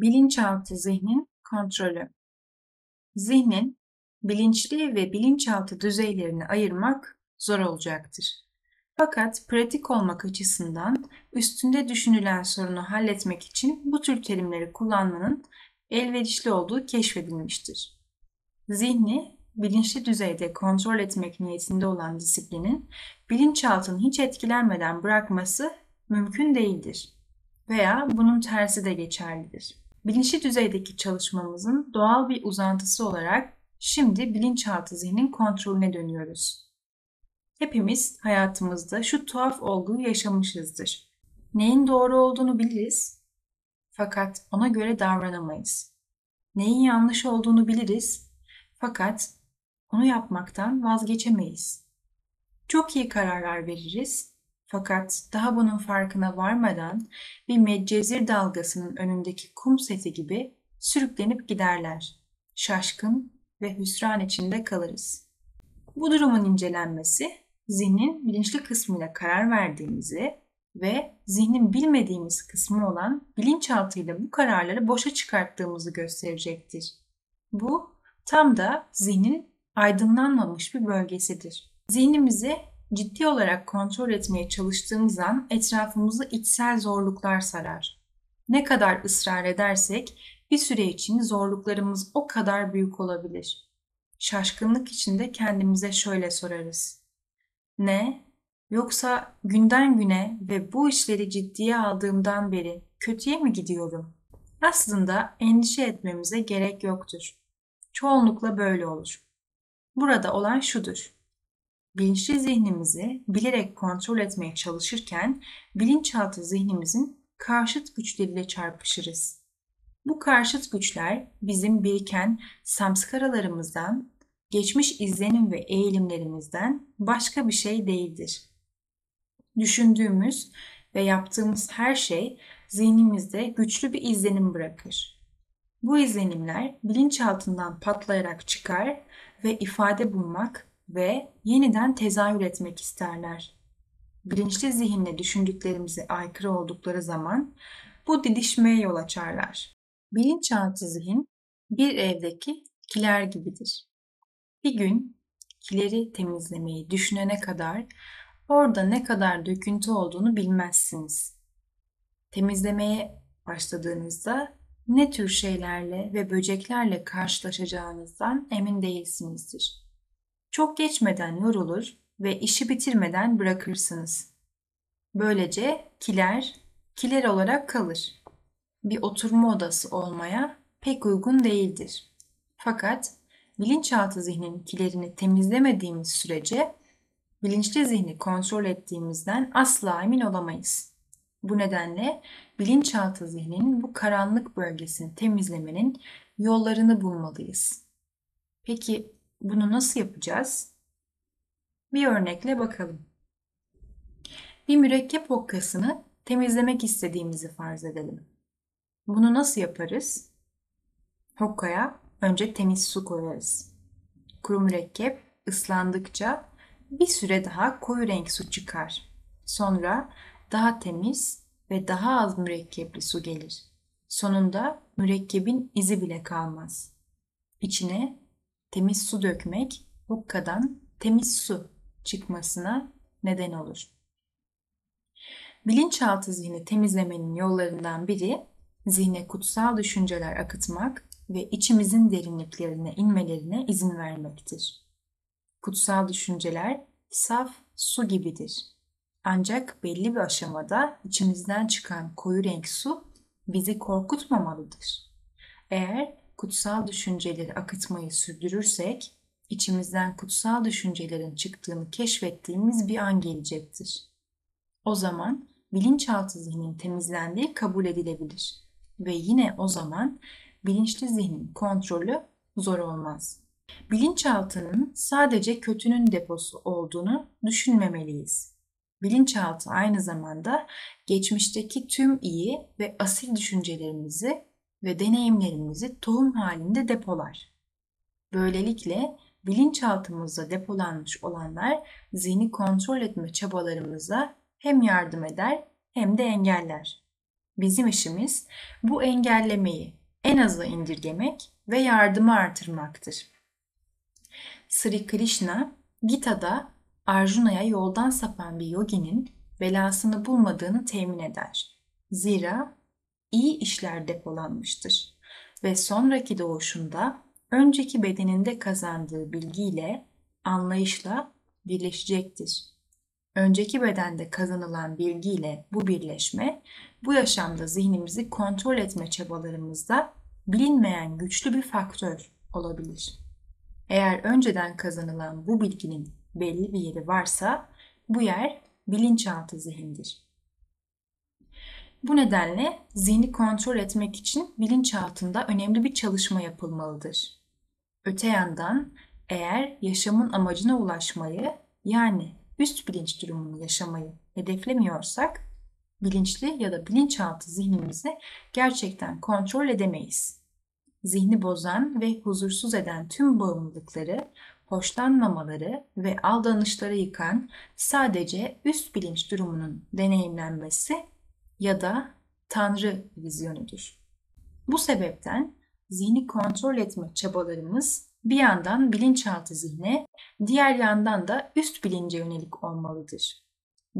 Bilinçaltı zihnin kontrolü. Zihnin bilinçli ve bilinçaltı düzeylerini ayırmak zor olacaktır. Fakat pratik olmak açısından üstünde düşünülen sorunu halletmek için bu tür terimleri kullanmanın elverişli olduğu keşfedilmiştir. Zihni bilinçli düzeyde kontrol etmek niyetinde olan disiplinin bilinçaltını hiç etkilenmeden bırakması mümkün değildir. Veya bunun tersi de geçerlidir. Bilinçli düzeydeki çalışmamızın doğal bir uzantısı olarak şimdi bilinçaltı zihnin kontrolüne dönüyoruz. Hepimiz hayatımızda şu tuhaf olguyu yaşamışızdır. Neyin doğru olduğunu biliriz fakat ona göre davranamayız. Neyin yanlış olduğunu biliriz fakat onu yapmaktan vazgeçemeyiz. Çok iyi kararlar veririz fakat daha bunun farkına varmadan bir medcezir dalgasının önündeki kum seti gibi sürüklenip giderler. Şaşkın ve hüsran içinde kalırız. Bu durumun incelenmesi zihnin bilinçli kısmıyla karar verdiğimizi ve zihnin bilmediğimiz kısmı olan bilinçaltıyla bu kararları boşa çıkarttığımızı gösterecektir. Bu tam da zihnin aydınlanmamış bir bölgesidir. Zihnimizi ciddi olarak kontrol etmeye çalıştığımız an etrafımızı içsel zorluklar sarar. Ne kadar ısrar edersek bir süre için zorluklarımız o kadar büyük olabilir. Şaşkınlık içinde kendimize şöyle sorarız. Ne? Yoksa günden güne ve bu işleri ciddiye aldığımdan beri kötüye mi gidiyorum? Aslında endişe etmemize gerek yoktur. Çoğunlukla böyle olur. Burada olan şudur. Bilinçli zihnimizi bilerek kontrol etmeye çalışırken bilinçaltı zihnimizin karşıt güçleriyle çarpışırız. Bu karşıt güçler bizim biriken samskaralarımızdan, geçmiş izlenim ve eğilimlerimizden başka bir şey değildir. Düşündüğümüz ve yaptığımız her şey zihnimizde güçlü bir izlenim bırakır. Bu izlenimler bilinçaltından patlayarak çıkar ve ifade bulmak ve yeniden tezahür etmek isterler. Bilinçli zihinle düşündüklerimize aykırı oldukları zaman bu didişmeye yol açarlar. Bilinçaltı zihin bir evdeki kiler gibidir. Bir gün kileri temizlemeyi düşünene kadar orada ne kadar döküntü olduğunu bilmezsiniz. Temizlemeye başladığınızda ne tür şeylerle ve böceklerle karşılaşacağınızdan emin değilsinizdir. Çok geçmeden yorulur ve işi bitirmeden bırakırsınız. Böylece kiler, kiler olarak kalır. Bir oturma odası olmaya pek uygun değildir. Fakat bilinçaltı zihnin kilerini temizlemediğimiz sürece bilinçli zihni kontrol ettiğimizden asla emin olamayız. Bu nedenle bilinçaltı zihnin bu karanlık bölgesini temizlemenin yollarını bulmalıyız. Peki bunu nasıl yapacağız? Bir örnekle bakalım. Bir mürekkep okkasını temizlemek istediğimizi farz edelim. Bunu nasıl yaparız? Hokkaya önce temiz su koyarız. Kuru mürekkep ıslandıkça bir süre daha koyu renk su çıkar. Sonra daha temiz ve daha az mürekkepli su gelir. Sonunda mürekkebin izi bile kalmaz. İçine temiz su dökmek hukkadan temiz su çıkmasına neden olur. Bilinçaltı zihni temizlemenin yollarından biri zihne kutsal düşünceler akıtmak ve içimizin derinliklerine inmelerine izin vermektir. Kutsal düşünceler saf su gibidir. Ancak belli bir aşamada içimizden çıkan koyu renk su bizi korkutmamalıdır. Eğer kutsal düşünceleri akıtmayı sürdürürsek, içimizden kutsal düşüncelerin çıktığını keşfettiğimiz bir an gelecektir. O zaman bilinçaltı zihnin temizlendiği kabul edilebilir ve yine o zaman bilinçli zihnin kontrolü zor olmaz. Bilinçaltının sadece kötünün deposu olduğunu düşünmemeliyiz. Bilinçaltı aynı zamanda geçmişteki tüm iyi ve asil düşüncelerimizi ve deneyimlerimizi tohum halinde depolar. Böylelikle bilinçaltımızda depolanmış olanlar zihni kontrol etme çabalarımıza hem yardım eder hem de engeller. Bizim işimiz bu engellemeyi en aza indirgemek ve yardımı artırmaktır. Sri Krishna, Gita'da Arjuna'ya yoldan sapan bir yoginin belasını bulmadığını temin eder. Zira iyi işler depolanmıştır ve sonraki doğuşunda önceki bedeninde kazandığı bilgiyle, anlayışla birleşecektir. Önceki bedende kazanılan bilgiyle bu birleşme, bu yaşamda zihnimizi kontrol etme çabalarımızda bilinmeyen güçlü bir faktör olabilir. Eğer önceden kazanılan bu bilginin belli bir yeri varsa bu yer bilinçaltı zihindir. Bu nedenle zihni kontrol etmek için bilinçaltında önemli bir çalışma yapılmalıdır. Öte yandan eğer yaşamın amacına ulaşmayı yani üst bilinç durumunu yaşamayı hedeflemiyorsak bilinçli ya da bilinçaltı zihnimizi gerçekten kontrol edemeyiz. Zihni bozan ve huzursuz eden tüm bağımlılıkları, hoşlanmamaları ve aldanışları yıkan sadece üst bilinç durumunun deneyimlenmesi ya da Tanrı vizyonudur. Bu sebepten zihni kontrol etme çabalarımız bir yandan bilinçaltı zihne, diğer yandan da üst bilince yönelik olmalıdır.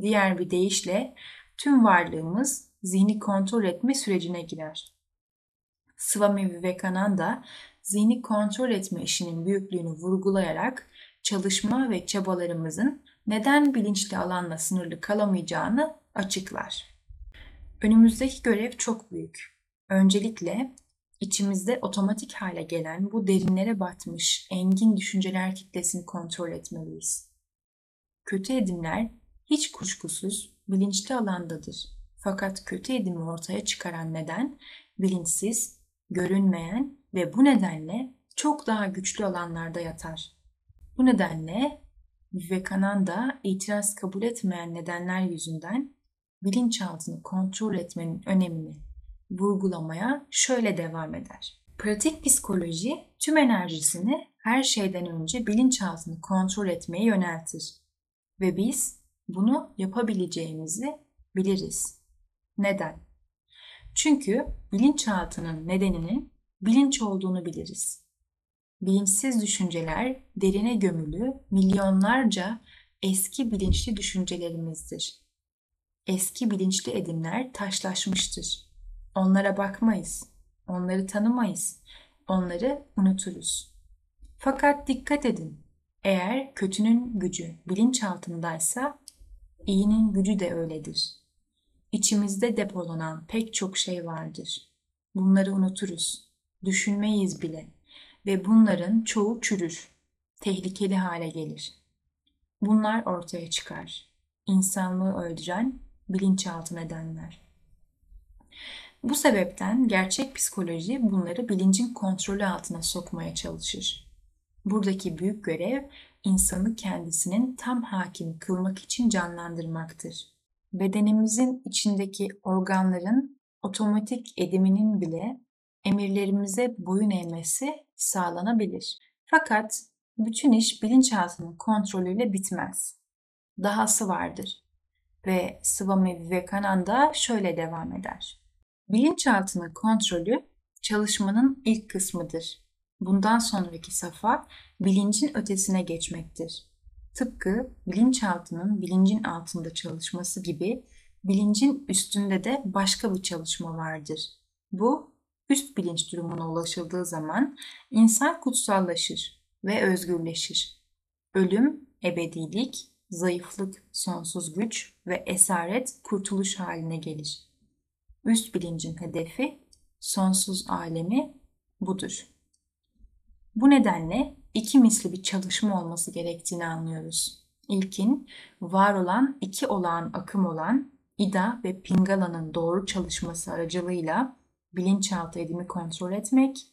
Diğer bir deyişle tüm varlığımız zihni kontrol etme sürecine girer. Swami Vivekananda zihni kontrol etme işinin büyüklüğünü vurgulayarak çalışma ve çabalarımızın neden bilinçli alanla sınırlı kalamayacağını açıklar. Önümüzdeki görev çok büyük. Öncelikle içimizde otomatik hale gelen bu derinlere batmış engin düşünceler kitlesini kontrol etmeliyiz. Kötü edimler hiç kuşkusuz bilinçli alandadır. Fakat kötü edimi ortaya çıkaran neden bilinçsiz, görünmeyen ve bu nedenle çok daha güçlü alanlarda yatar. Bu nedenle Vivekananda itiraz kabul etmeyen nedenler yüzünden bilinçaltını kontrol etmenin önemini vurgulamaya şöyle devam eder. Pratik psikoloji tüm enerjisini her şeyden önce bilinçaltını kontrol etmeye yöneltir ve biz bunu yapabileceğimizi biliriz. Neden? Çünkü bilinçaltının nedeninin bilinç olduğunu biliriz. Bilinçsiz düşünceler derine gömülü milyonlarca eski bilinçli düşüncelerimizdir. Eski bilinçli edimler taşlaşmıştır. Onlara bakmayız, onları tanımayız, onları unuturuz. Fakat dikkat edin, eğer kötünün gücü bilinçaltındaysa iyinin gücü de öyledir. İçimizde depolanan pek çok şey vardır. Bunları unuturuz, düşünmeyiz bile ve bunların çoğu çürür, tehlikeli hale gelir. Bunlar ortaya çıkar. İnsanlığı öldüren bilinçaltı nedenler. Bu sebepten gerçek psikoloji bunları bilincin kontrolü altına sokmaya çalışır. Buradaki büyük görev insanı kendisinin tam hakim kılmak için canlandırmaktır. Bedenimizin içindeki organların otomatik ediminin bile emirlerimize boyun eğmesi sağlanabilir. Fakat bütün iş bilinçaltının kontrolüyle bitmez. Dahası vardır. Ve Swami Vivekananda şöyle devam eder. Bilinçaltının kontrolü çalışmanın ilk kısmıdır. Bundan sonraki safa bilincin ötesine geçmektir. Tıpkı bilinçaltının bilincin altında çalışması gibi bilincin üstünde de başka bir çalışma vardır. Bu üst bilinç durumuna ulaşıldığı zaman insan kutsallaşır ve özgürleşir. Ölüm, ebedilik, zayıflık, sonsuz güç ve esaret kurtuluş haline gelir. Üst bilincin hedefi sonsuz alemi budur. Bu nedenle iki misli bir çalışma olması gerektiğini anlıyoruz. İlkin var olan iki olağan akım olan İda ve Pingala'nın doğru çalışması aracılığıyla bilinçaltı edimi kontrol etmek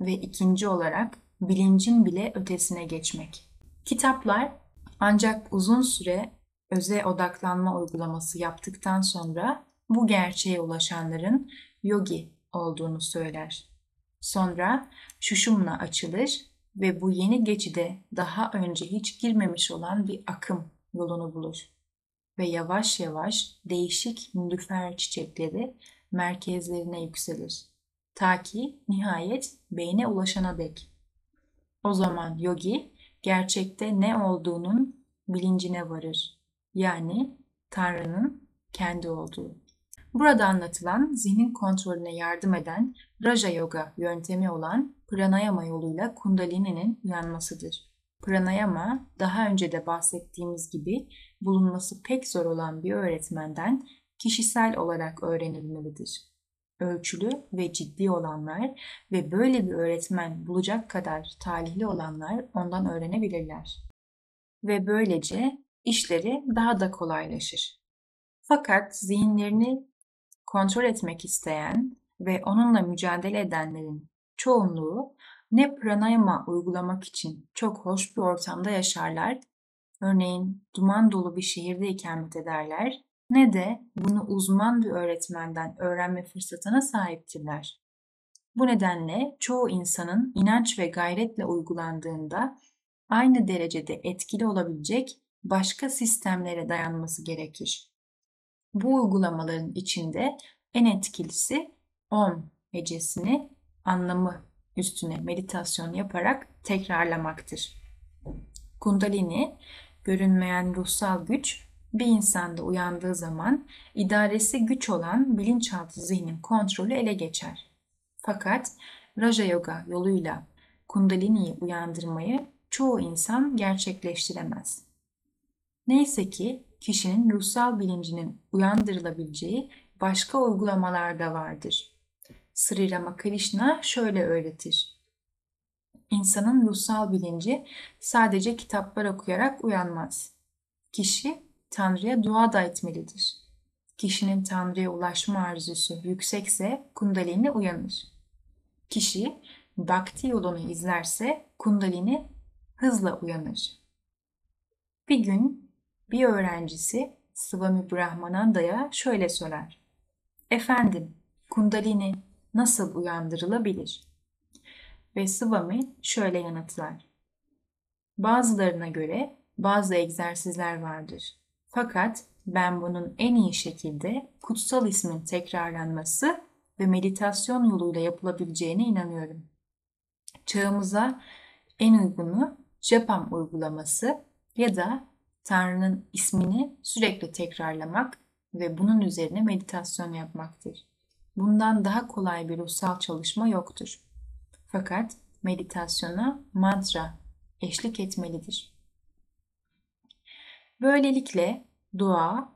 ve ikinci olarak bilincin bile ötesine geçmek. Kitaplar ancak uzun süre öze odaklanma uygulaması yaptıktan sonra bu gerçeğe ulaşanların yogi olduğunu söyler. Sonra şuşumla açılır ve bu yeni geçide daha önce hiç girmemiş olan bir akım yolunu bulur. Ve yavaş yavaş değişik nilüfer çiçekleri merkezlerine yükselir. Ta ki nihayet beyne ulaşana dek. O zaman yogi gerçekte ne olduğunun bilincine varır. Yani Tanrı'nın kendi olduğu. Burada anlatılan zihnin kontrolüne yardım eden Raja Yoga yöntemi olan pranayama yoluyla kundalini'nin uyanmasıdır. Pranayama daha önce de bahsettiğimiz gibi bulunması pek zor olan bir öğretmenden kişisel olarak öğrenilmelidir. Ölçülü ve ciddi olanlar ve böyle bir öğretmen bulacak kadar talihli olanlar ondan öğrenebilirler. Ve böylece işleri daha da kolaylaşır. Fakat zihinlerini kontrol etmek isteyen ve onunla mücadele edenlerin çoğunluğu ne pranayama uygulamak için çok hoş bir ortamda yaşarlar, örneğin duman dolu bir şehirde ikamet ederler, ne de bunu uzman bir öğretmenden öğrenme fırsatına sahiptirler. Bu nedenle çoğu insanın inanç ve gayretle uygulandığında aynı derecede etkili olabilecek başka sistemlere dayanması gerekir. Bu uygulamaların içinde en etkilisi OM hecesini anlamı üstüne meditasyon yaparak tekrarlamaktır. Kundalini, görünmeyen ruhsal güç, bir insanda uyandığı zaman idaresi güç olan bilinçaltı zihnin kontrolü ele geçer. Fakat Raja Yoga yoluyla Kundalini'yi uyandırmayı çoğu insan gerçekleştiremez. Neyse ki kişinin ruhsal bilincinin uyandırılabileceği başka uygulamalar da vardır. Sri Ramakrishna şöyle öğretir. İnsanın ruhsal bilinci sadece kitaplar okuyarak uyanmaz. Kişi Tanrı'ya dua da etmelidir. Kişinin Tanrı'ya ulaşma arzusu yüksekse kundalini uyanır. Kişi bhakti yolunu izlerse kundalini hızla uyanır. Bir gün bir öğrencisi Swami Brahmananda'ya şöyle sorar. Efendim, kundalini nasıl uyandırılabilir? Ve Swami şöyle yanıtlar. Bazılarına göre bazı egzersizler vardır. Fakat ben bunun en iyi şekilde kutsal ismin tekrarlanması ve meditasyon yoluyla yapılabileceğine inanıyorum. Çağımıza en uygunu Japam uygulaması ya da Tanrı'nın ismini sürekli tekrarlamak ve bunun üzerine meditasyon yapmaktır. Bundan daha kolay bir ruhsal çalışma yoktur. Fakat meditasyona mantra eşlik etmelidir. Böylelikle dua,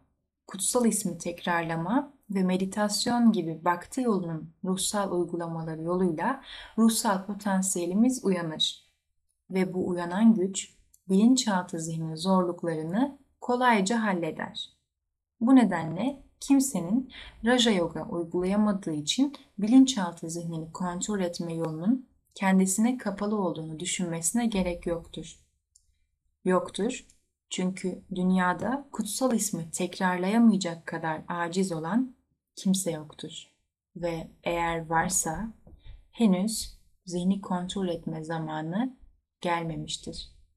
kutsal ismi tekrarlama ve meditasyon gibi bakti yolunun ruhsal uygulamaları yoluyla ruhsal potansiyelimiz uyanır. Ve bu uyanan güç bilinçaltı zihnin zorluklarını kolayca halleder. Bu nedenle kimsenin Raja Yoga uygulayamadığı için bilinçaltı zihnini kontrol etme yolunun kendisine kapalı olduğunu düşünmesine gerek yoktur. Yoktur çünkü dünyada kutsal ismi tekrarlayamayacak kadar aciz olan kimse yoktur. Ve eğer varsa henüz zihni kontrol etme zamanı gelmemiştir.